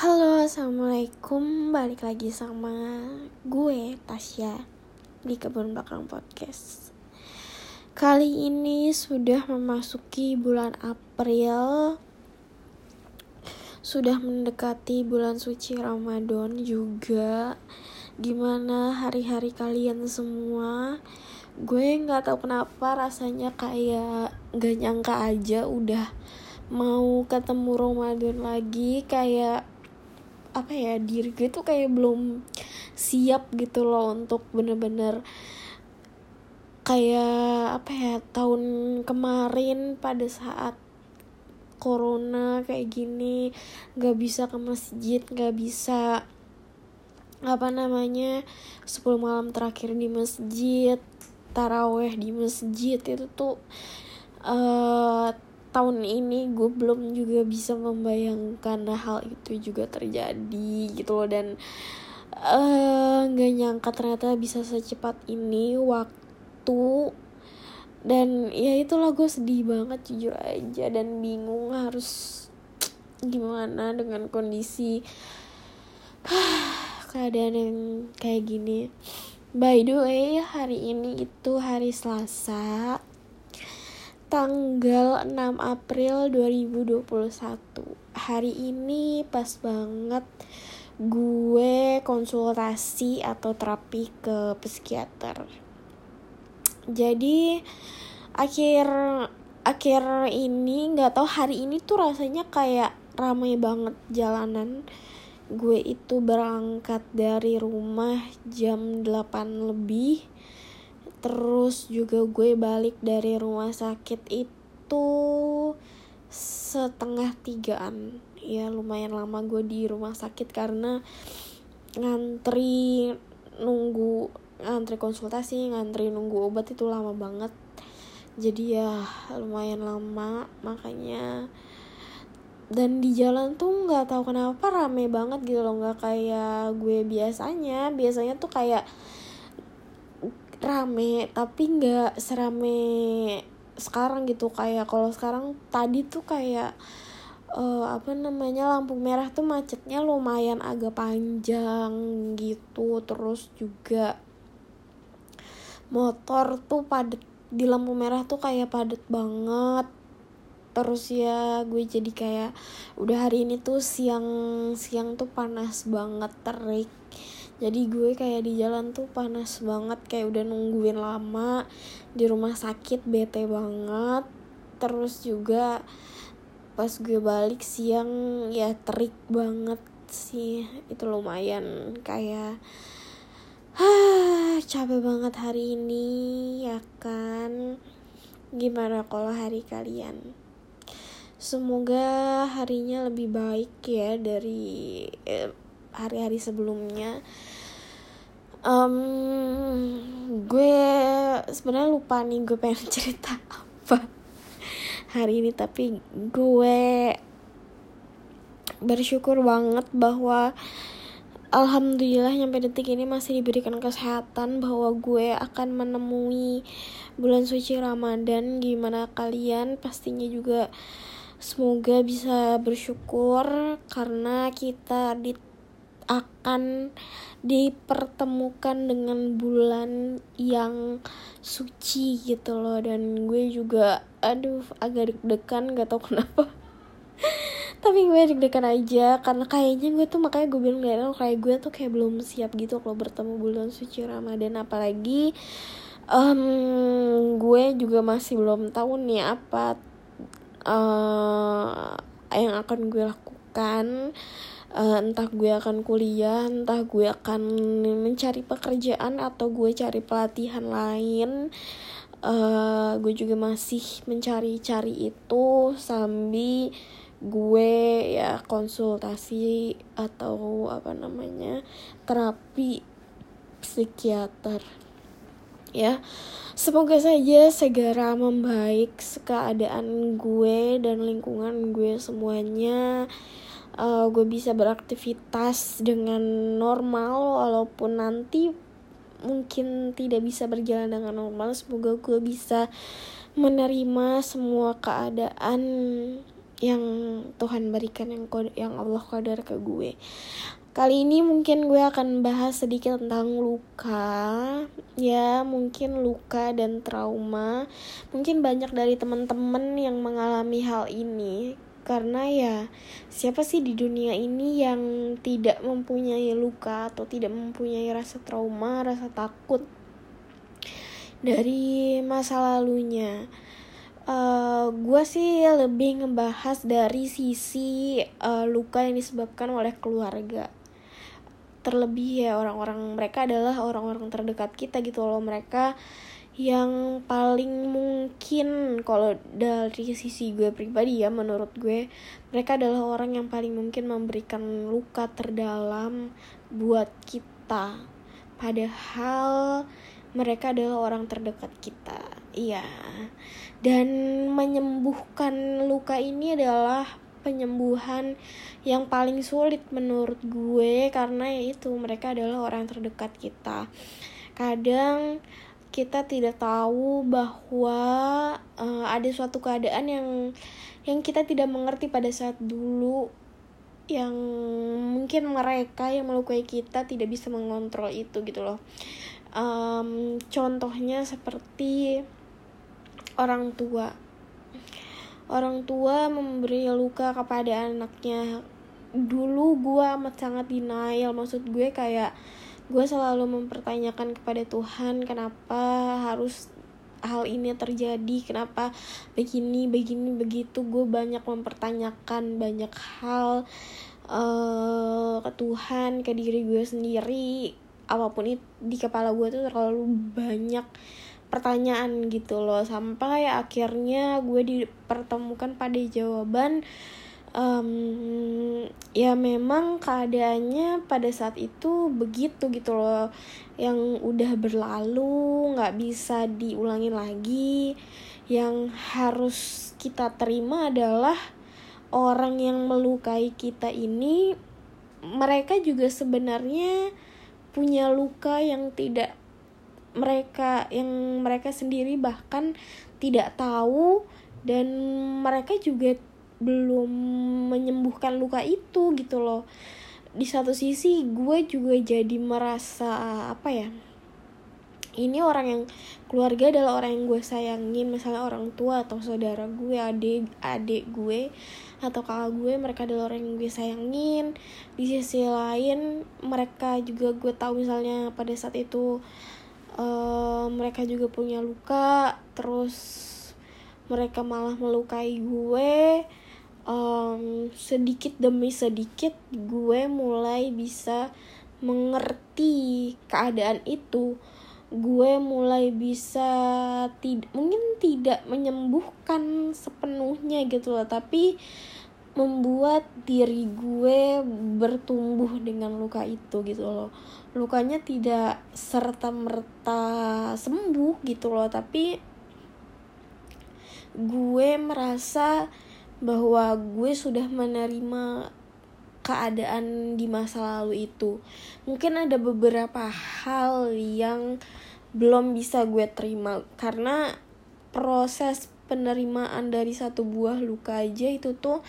Halo, assalamualaikum. Balik lagi sama gue Tasya di Kebun Belakang Podcast. Kali ini sudah memasuki bulan April. Sudah mendekati bulan suci Ramadan juga. Gimana hari-hari kalian semua? Gue nggak tahu kenapa rasanya kayak gak nyangka aja udah mau ketemu Ramadan lagi kayak apa ya diri gue tuh kayak belum siap gitu loh untuk bener-bener kayak apa ya tahun kemarin pada saat corona kayak gini gak bisa ke masjid gak bisa apa namanya 10 malam terakhir di masjid taraweh di masjid itu tuh uh, tahun ini gue belum juga bisa membayangkan hal itu juga terjadi gitu loh. Dan eh, nggak uh, nyangka ternyata bisa secepat ini waktu. Dan ya itulah gue sedih banget jujur aja. Dan bingung harus gimana dengan kondisi keadaan yang kayak gini. By the way hari ini itu hari Selasa tanggal 6 April 2021 Hari ini pas banget gue konsultasi atau terapi ke psikiater. Jadi akhir akhir ini nggak tahu hari ini tuh rasanya kayak ramai banget jalanan. Gue itu berangkat dari rumah jam 8 lebih terus juga gue balik dari rumah sakit itu setengah tigaan. Ya lumayan lama gue di rumah sakit karena ngantri nunggu ngantri konsultasi ngantri nunggu obat itu lama banget. Jadi ya lumayan lama makanya. Dan di jalan tuh nggak tahu kenapa rame banget gitu loh nggak kayak gue biasanya. Biasanya tuh kayak rame tapi nggak serame sekarang gitu. Kayak kalau sekarang tadi tuh kayak uh, apa namanya lampu merah tuh macetnya lumayan agak panjang gitu. Terus juga motor tuh padet di lampu merah tuh kayak padet banget. Terus ya gue jadi kayak udah hari ini tuh siang siang tuh panas banget terik jadi gue kayak di jalan tuh panas banget kayak udah nungguin lama. Di rumah sakit bete banget. Terus juga pas gue balik siang ya terik banget sih. Itu lumayan kayak ah capek banget hari ini ya kan? Gimana kalau hari kalian? Semoga harinya lebih baik ya dari eh, hari-hari sebelumnya um, gue sebenarnya lupa nih gue pengen cerita apa hari ini tapi gue bersyukur banget bahwa Alhamdulillah nyampe detik ini masih diberikan kesehatan bahwa gue akan menemui bulan suci Ramadan. Gimana kalian? Pastinya juga semoga bisa bersyukur karena kita di akan dipertemukan dengan bulan yang suci gitu loh. Dan gue juga aduh agak deg-degan gak tau kenapa. Tapi gue deg-degan aja karena kayaknya gue tuh makanya gue bilang gak kayak gue tuh kayak belum siap gitu kalau bertemu bulan suci Ramadan. Apalagi um, gue juga masih belum tahu nih apa uh, yang akan gue lakukan uh, entah gue akan kuliah entah gue akan mencari pekerjaan atau gue cari pelatihan lain. Uh, gue juga masih mencari-cari itu sambil gue ya konsultasi atau apa namanya terapi psikiater. Ya semoga saja segera membaik keadaan gue dan lingkungan gue semuanya uh, gue bisa beraktivitas dengan normal walaupun nanti mungkin tidak bisa berjalan dengan normal. Semoga gue bisa menerima semua keadaan yang Tuhan berikan yang yang Allah kodar ke gue. Kali ini mungkin gue akan bahas sedikit tentang luka. Ya mungkin luka dan trauma. Mungkin banyak dari teman-teman yang mengalami hal ini Karena ya siapa sih di dunia ini yang tidak mempunyai luka Atau tidak mempunyai rasa trauma, rasa takut Dari masa lalunya? Uh, gue sih lebih ngebahas dari sisi uh, luka yang disebabkan oleh keluarga. Terlebih ya orang-orang mereka adalah orang-orang terdekat kita gitu loh. Mereka yang paling mungkin kalau dari sisi gue pribadi ya menurut gue mereka adalah orang yang paling mungkin memberikan luka terdalam buat kita. Padahal mereka adalah orang terdekat kita iya. Dan menyembuhkan luka ini adalah penyembuhan yang paling sulit menurut gue karena itu mereka adalah orang terdekat kita. Kadang kita tidak tahu bahwa uh, ada suatu keadaan yang yang kita tidak mengerti pada saat dulu yang mungkin mereka yang melukai kita tidak bisa mengontrol itu gitu loh. Um, contohnya seperti orang tua. Orang tua memberi luka kepada anaknya. Dulu gue amat sangat denial maksud gue kayak gue selalu mempertanyakan kepada Tuhan kenapa harus hal ini terjadi? Kenapa begini begini begitu? Gue banyak mempertanyakan banyak hal uh, ke Tuhan ke diri gue sendiri. Apa pun itu di kepala gue tuh terlalu banyak pertanyaan gitu loh. Sampai akhirnya gue dipertemukan pada jawaban um, ya memang keadaannya pada saat itu begitu gitu loh. Yang udah berlalu nggak bisa diulangi lagi. Yang harus kita terima adalah orang yang melukai kita ini mereka juga sebenarnya punya luka yang tidak mereka yang mereka sendiri bahkan tidak tahu dan mereka juga belum menyembuhkan luka itu gitu loh. Di satu sisi gue juga jadi merasa apa ya ini orang yang keluarga adalah orang yang gue sayangin misalnya orang tua atau saudara gue adik adik gue atau kakak gue mereka adalah orang yang gue sayangin. Di sisi lain mereka juga gue tahu misalnya pada saat itu uh, mereka juga punya luka terus mereka malah melukai gue um, sedikit demi sedikit gue mulai bisa mengerti keadaan itu. Gue mulai bisa tidak mungkin tidak menyembuhkan sepenuhnya gitu loh tapi membuat diri gue bertumbuh dengan luka itu gitu loh. Lukanya tidak serta merta sembuh gitu loh tapi gue merasa bahwa gue sudah menerima keadaan di masa lalu itu. Mungkin ada beberapa hal yang belum bisa gue terima. Karena proses penerimaan dari satu buah luka aja itu tuh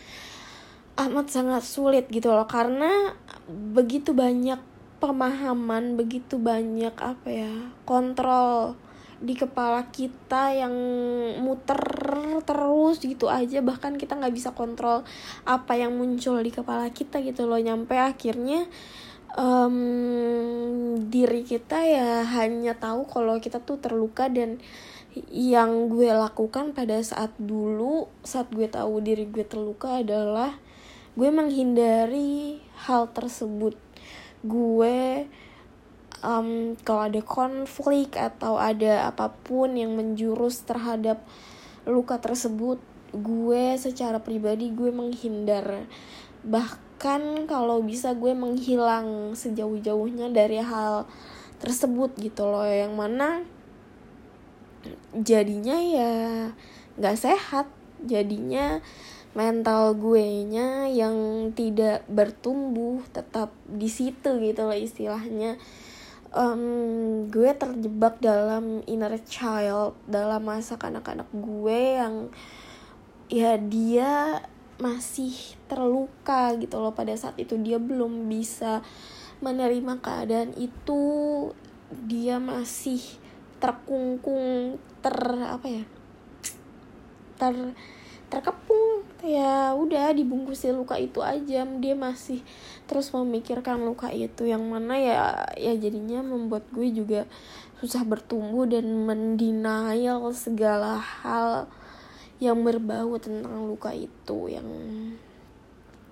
amat sangat sulit gitu loh. Karena begitu banyak pemahaman begitu banyak apa ya kontrol di kepala kita yang muter terus gitu aja. Bahkan kita nggak bisa kontrol apa yang muncul di kepala kita gitu loh. Nyampe akhirnya um, diri kita ya hanya tahu kalau kita tuh terluka dan yang gue lakukan pada saat dulu saat gue tahu diri gue terluka adalah gue menghindari hal tersebut. Gue um, kalau ada konflik atau ada apa pun yang menjurus terhadap luka tersebut gue secara pribadi gue menghindar. Bahkan kalau bisa gue menghilang sejauh-jauhnya dari hal tersebut gitu loh. Yang mana jadinya ya nggak sehat. Jadinya mental gue nya yang tidak bertumbuh tetap di situ gitu loh istilahnya um, gue terjebak dalam inner child dalam masa kanak-kanak gue yang ya dia masih terluka gitu loh. Pada saat itu dia belum bisa menerima keadaan itu dia masih terkungkung ter apa ya ter terkepung. Ya udah dibungkusi luka itu aja. Dia masih terus memikirkan luka itu. Yang mana ya ya jadinya membuat gue juga susah bertumbuh dan mendenial segala hal yang berbau tentang luka itu. Yang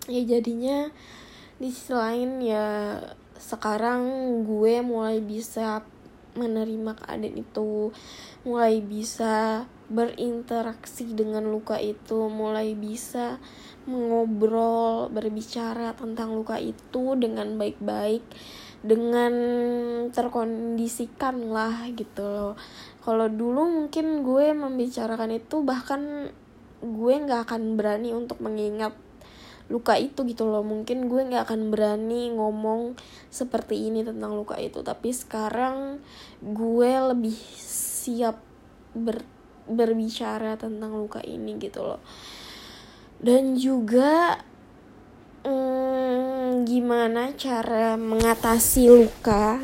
ya jadinya di sisi lain ya sekarang gue mulai bisa menerima keadaan itu. Mulai bisa berinteraksi dengan luka itu mulai bisa mengobrol berbicara tentang luka itu dengan baik-baik dengan terkondisikan lah gitu loh. Kalau dulu mungkin gue membicarakan itu bahkan gue nggak akan berani untuk mengingat luka itu gitu loh. Mungkin gue nggak akan berani ngomong seperti ini tentang luka itu. Tapi sekarang gue lebih siap ber berbicara tentang luka ini gitu loh. Dan juga hmm, gimana cara mengatasi luka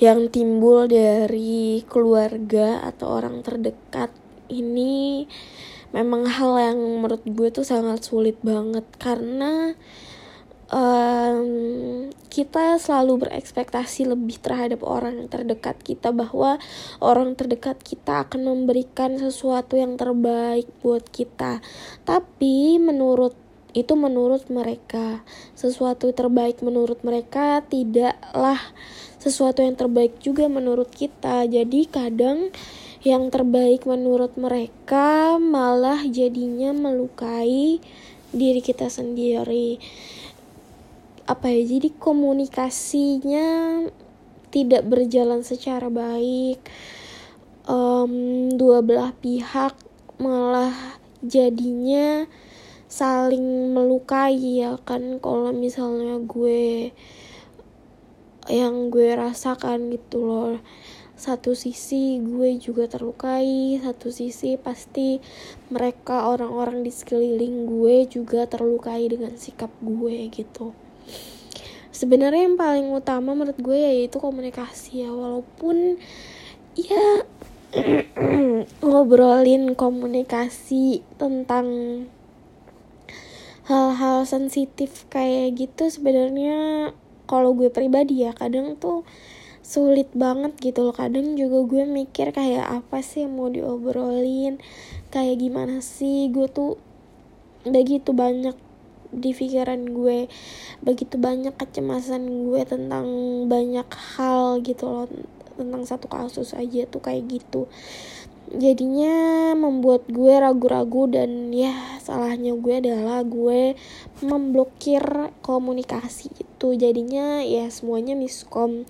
yang timbul dari keluarga atau orang terdekat ini memang hal yang menurut gue tuh sangat sulit banget. Karena um, kita selalu berekspektasi lebih terhadap orang terdekat kita bahwa orang terdekat kita akan memberikan sesuatu yang terbaik buat kita. Tapi menurut itu menurut mereka. Sesuatu terbaik menurut mereka tidaklah sesuatu yang terbaik juga menurut kita. Jadi kadang yang terbaik menurut mereka malah jadinya melukai diri kita sendiri apa ya jadi komunikasinya tidak berjalan secara baik. Um, dua belah pihak malah jadinya saling melukai ya kan kalau misalnya gue yang gue rasakan gitu loh. Satu sisi gue juga terlukai satu sisi pasti mereka orang-orang di sekeliling gue juga terlukai dengan sikap gue gitu sebenarnya yang paling utama menurut gue yaitu komunikasi ya walaupun ya ngobrolin komunikasi tentang hal-hal sensitif kayak gitu sebenarnya kalau gue pribadi ya kadang tuh sulit banget gitu loh. Kadang juga gue mikir kayak apa sih yang mau diobrolin kayak gimana sih? Gue tuh begitu banyak di pikiran gue begitu banyak kecemasan gue tentang banyak hal gitu loh tentang satu kasus aja tuh kayak gitu. Jadinya membuat gue ragu-ragu dan ya salahnya gue adalah gue memblokir komunikasi itu. Jadinya ya semuanya miskom.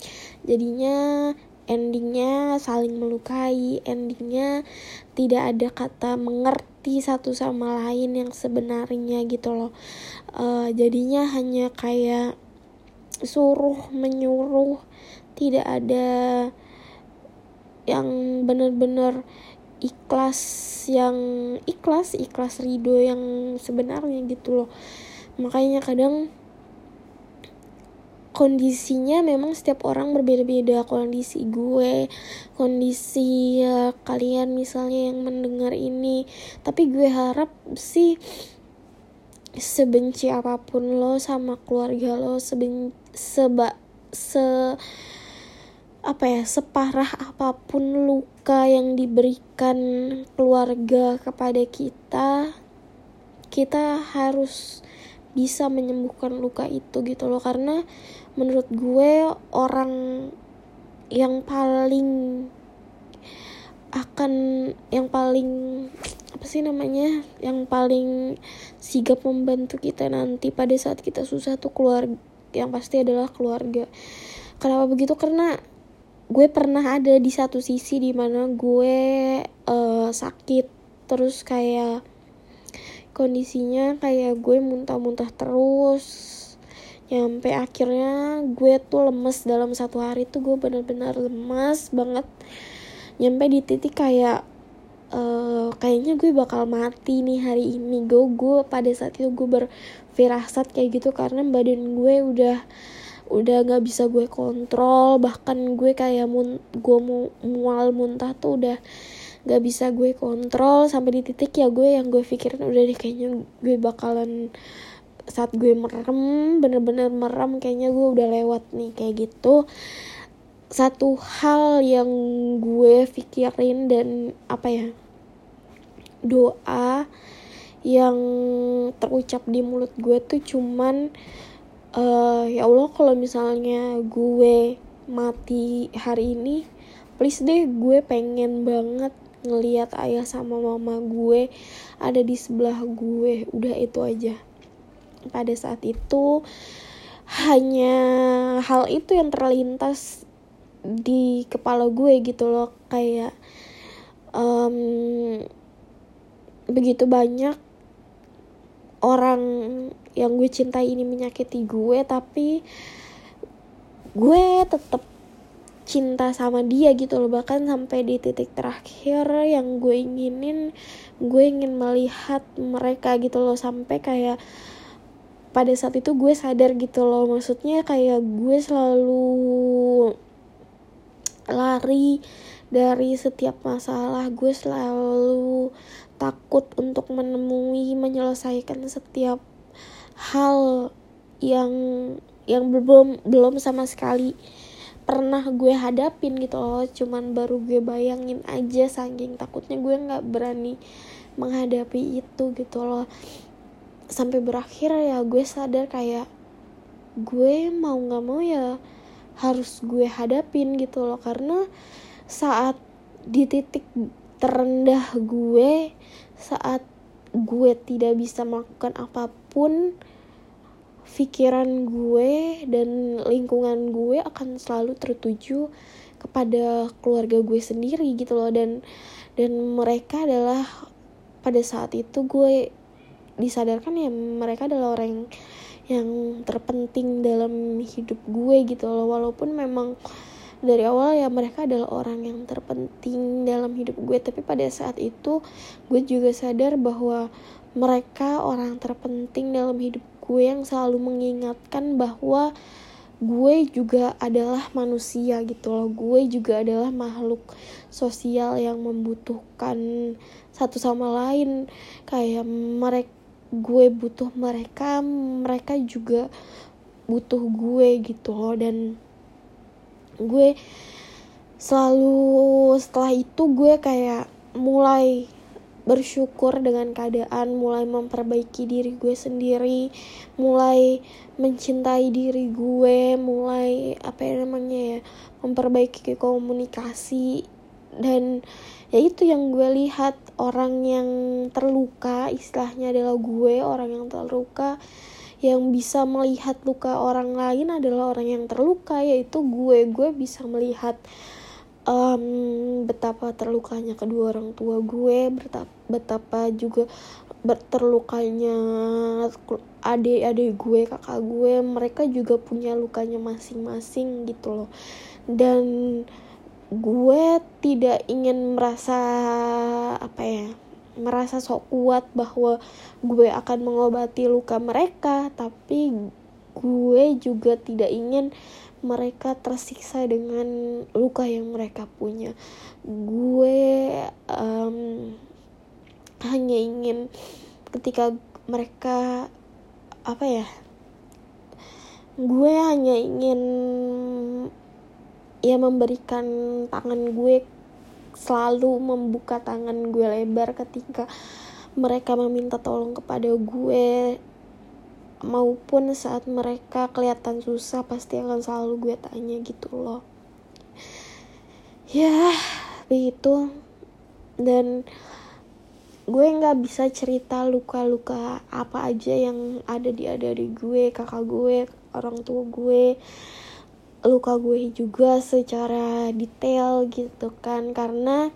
Jadinya endingnya saling melukai endingnya tidak ada kata mengerti satu sama lain yang sebenarnya gitu loh. Uh, jadinya hanya kayak suruh menyuruh tidak ada yang benar-benar ikhlas yang ikhlas ikhlas ridho yang sebenarnya gitu loh. Makanya kadang kondisinya memang setiap orang berbeda-beda. Kondisi gue kondisi ya, kalian misalnya yang mendengar ini. Tapi gue harap sih sebenci apa pun lo sama keluarga lo seben seba se apa ya separah apa pun luka yang diberikan keluarga kepada kita kita harus bisa menyembuhkan luka itu gitu loh. Karena menurut gue orang yang paling akan yang paling apa sih namanya yang paling sigap membantu kita nanti pada saat kita susah tuh keluarga yang pasti adalah keluarga. Kenapa begitu? Karena gue pernah ada di satu sisi di mana gue uh, sakit. Terus kayak kondisinya kayak gue muntah-muntah terus. Nyampe akhirnya gue tuh lemes dalam satu hari tuh gue benar-benar lemas banget. Nyampe di titik kayak uh, kayaknya gue bakal mati nih hari ini. Gue gue pada saat itu gue berfirasat kayak gitu karena badan gue udah udah nggak bisa gue kontrol. Bahkan gue kayak mun gue mau mual muntah tuh udah nggak bisa gue kontrol sampai di titik ya gue yang gue pikirin udah deh kayaknya gue bakalan saat gue merem bener-bener merem kayaknya gue udah lewat nih kayak gitu. Satu hal yang gue pikirin dan apa ya doa yang terucap di mulut gue tuh cuman uh, ya Allah kalau misalnya gue mati hari ini please deh gue pengen banget ngeliat ayah sama mama gue ada di sebelah gue. Udah itu aja. Pada saat itu hanya hal itu yang terlintas di kepala gue gitu loh. Kayak um, begitu banyak orang yang gue cintai ini menyakiti gue tapi gue tetap cinta sama dia gitu loh. Bahkan sampai di titik terakhir yang gue inginin gue ingin melihat mereka gitu loh. Sampai kayak pada saat itu gue sadar gitu loh. Maksudnya kayak gue selalu lari dari setiap masalah. Gue selalu takut untuk menemui menyelesaikan setiap hal yang yang belum belum sama sekali pernah gue hadapin gitu loh. Cuman baru gue bayangin aja saking takutnya gue nggak berani menghadapi itu gitu loh. Sampai berakhir ya gue sadar kayak gue mau nggak mau ya harus gue hadapin gitu loh. Karena saat di titik terendah gue saat gue tidak bisa melakukan apa pun pikiran gue dan lingkungan gue akan selalu tertuju kepada keluarga gue sendiri gitu loh. Dan dan mereka adalah pada saat itu gue disadarkan ya mereka adalah orang yang, terpenting dalam hidup gue gitu loh. Walaupun memang dari awal ya mereka adalah orang yang terpenting dalam hidup gue. Tapi pada saat itu gue juga sadar bahwa mereka orang terpenting dalam hidup gue yang selalu mengingatkan bahwa gue juga adalah manusia gitu loh. Gue juga adalah makhluk sosial yang membutuhkan satu sama lain. Kayak mereka gue butuh mereka mereka juga butuh gue gitu loh. Dan gue selalu setelah itu gue kayak mulai bersyukur dengan keadaan, mulai memperbaiki diri gue sendiri, mulai mencintai diri gue, mulai apa ya namanya ya, memperbaiki komunikasi. Dan ya itu yang gue lihat orang yang terluka istilahnya adalah gue orang yang terluka yang bisa melihat luka orang lain adalah orang yang terluka yaitu gue. Gue bisa melihat um, betapa terlukanya kedua orang tua gue betapa, betapa juga terlukanya adik-adik gue kakak gue mereka juga punya lukanya masing-masing gitu loh. Dan gue tidak ingin merasa apa ya merasa sok kuat bahwa gue akan mengobati luka mereka tapi gue juga tidak ingin mereka tersiksa dengan luka yang mereka punya. Gue um, hanya ingin ketika mereka apa ya gue hanya ingin ya memberikan tangan gue selalu membuka tangan gue lebar ketika mereka meminta tolong kepada gue maupun saat mereka kelihatan susah pasti akan selalu gue tanya gitu loh. Ya begitu. Dan gue nggak bisa cerita luka-luka apa aja yang ada di adik gue kakak gue orang tua gue. Luka gue juga secara detail gitu kan. Karena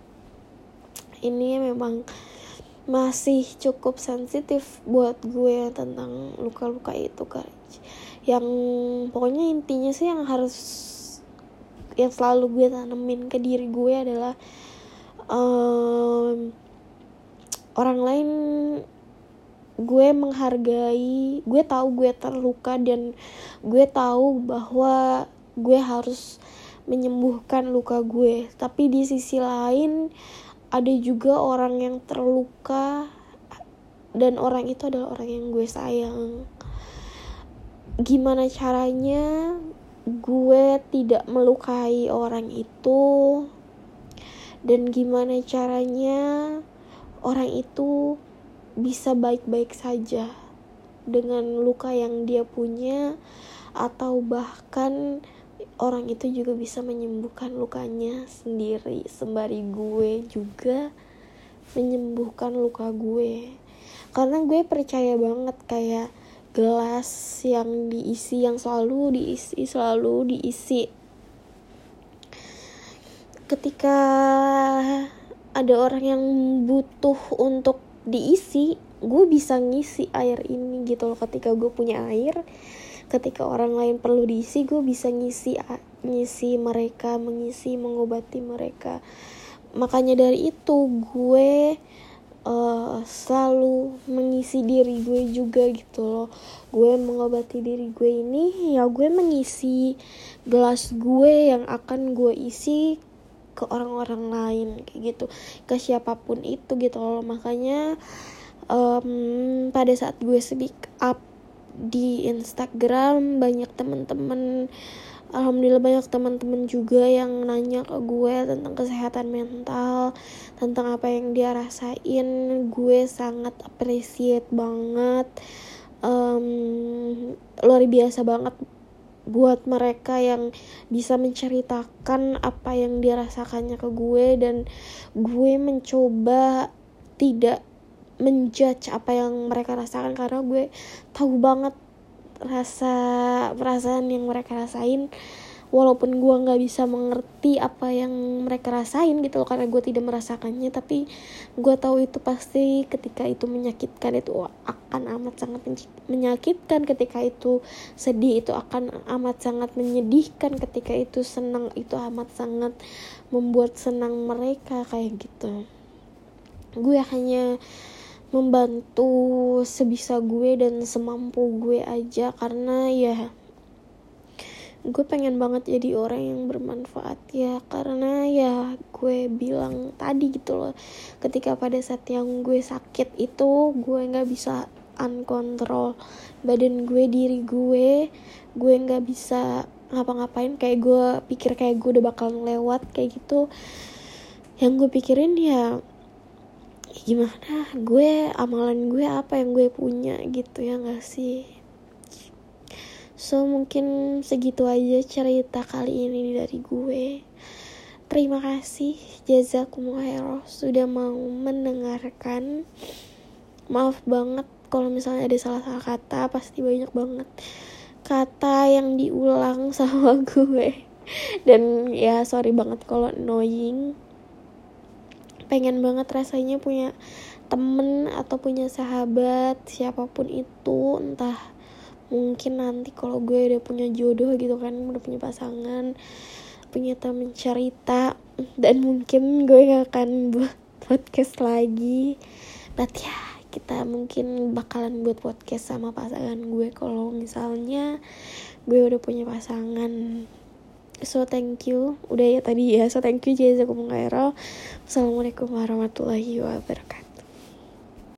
ini memang masih cukup sensitif buat gue tentang luka-luka itu kan yang pokoknya intinya sih yang harus yang selalu gue tanemin ke diri gue adalah um, orang lain gue menghargai gue tahu gue terluka dan gue tahu bahwa gue harus menyembuhkan luka gue. Tapi di sisi lain ada juga orang yang terluka dan orang itu adalah orang yang gue sayang. Gimana caranya gue tidak melukai orang itu? Dan gimana caranya orang itu bisa baik-baik saja dengan luka yang dia punya? Atau bahkan orang itu juga bisa menyembuhkan lukanya sendiri. Sembari gue juga menyembuhkan luka gue. Karena gue percaya banget kayak gelas yang diisi yang selalu diisi selalu diisi. Ketika ada orang yang butuh untuk diisi gue bisa ngisi air ini gitu loh. Ketika gue punya air ketika orang lain perlu diisi gue bisa ngisi ngisi mereka mengisi mengobati mereka. Makanya dari itu gue uh, selalu mengisi diri gue juga gitu loh. Gue mengobati diri gue ini ya gue mengisi gelas gue yang akan gue isi ke orang-orang lain kayak gitu. Ke siapa pun itu gitu loh. Makanya um, pada saat gue speak up di Instagram banyak temen-temen alhamdulillah banyak teman-teman juga yang nanya ke gue tentang kesehatan mental tentang apa yang dia rasain. Gue sangat appreciate banget um, luar biasa banget buat mereka yang bisa menceritakan apa yang dirasakannya ke gue. Dan gue mencoba tidak menjudge apa yang mereka rasakan karena gue tahu banget rasa perasaan yang mereka rasain. Walaupun gue nggak bisa mengerti apa yang mereka rasain gitu loh karena gue tidak merasakannya tapi gue tahu itu pasti ketika itu menyakitkan itu akan amat sangat menyakitkan. Ketika itu sedih itu akan amat sangat menyedihkan. Ketika itu senang itu amat sangat membuat senang mereka kayak gitu. Gue hanya membantu sebisa gue dan semampu gue aja. Karena ya gue pengen banget jadi orang yang bermanfaat ya. Karena ya gue bilang tadi gitu loh ketika pada saat yang gue sakit itu gue nggak bisa uncontrol badan gue diri gue. Gue nggak bisa ngapa-ngapain kayak gue pikir kayak gue udah bakal lewat kayak gitu. Yang gue pikirin ya gimana? Gue amalan gue apa yang gue punya gitu ya gak sih? So mungkin segitu aja cerita kali ini dari gue. Terima kasih. Jazakumullah. Sudah mau mendengarkan. Maaf banget kalau misalnya ada salah-salah kata. Pasti banyak banget kata yang diulang sama gue. Dan ya sorry banget kalau annoying pengen banget rasanya punya temen atau punya sahabat siapa pun itu entah mungkin nanti kalau gue udah punya jodoh gitu kan udah punya pasangan punya temen cerita dan mungkin gue gak akan buat podcast lagi. But ya kita mungkin bakalan buat podcast sama pasangan gue kalau misalnya gue udah punya pasangan so thank you. Udah ya tadi ya. So thank you jazakumullah assalamualaikum warahmatullahi wabarakatuh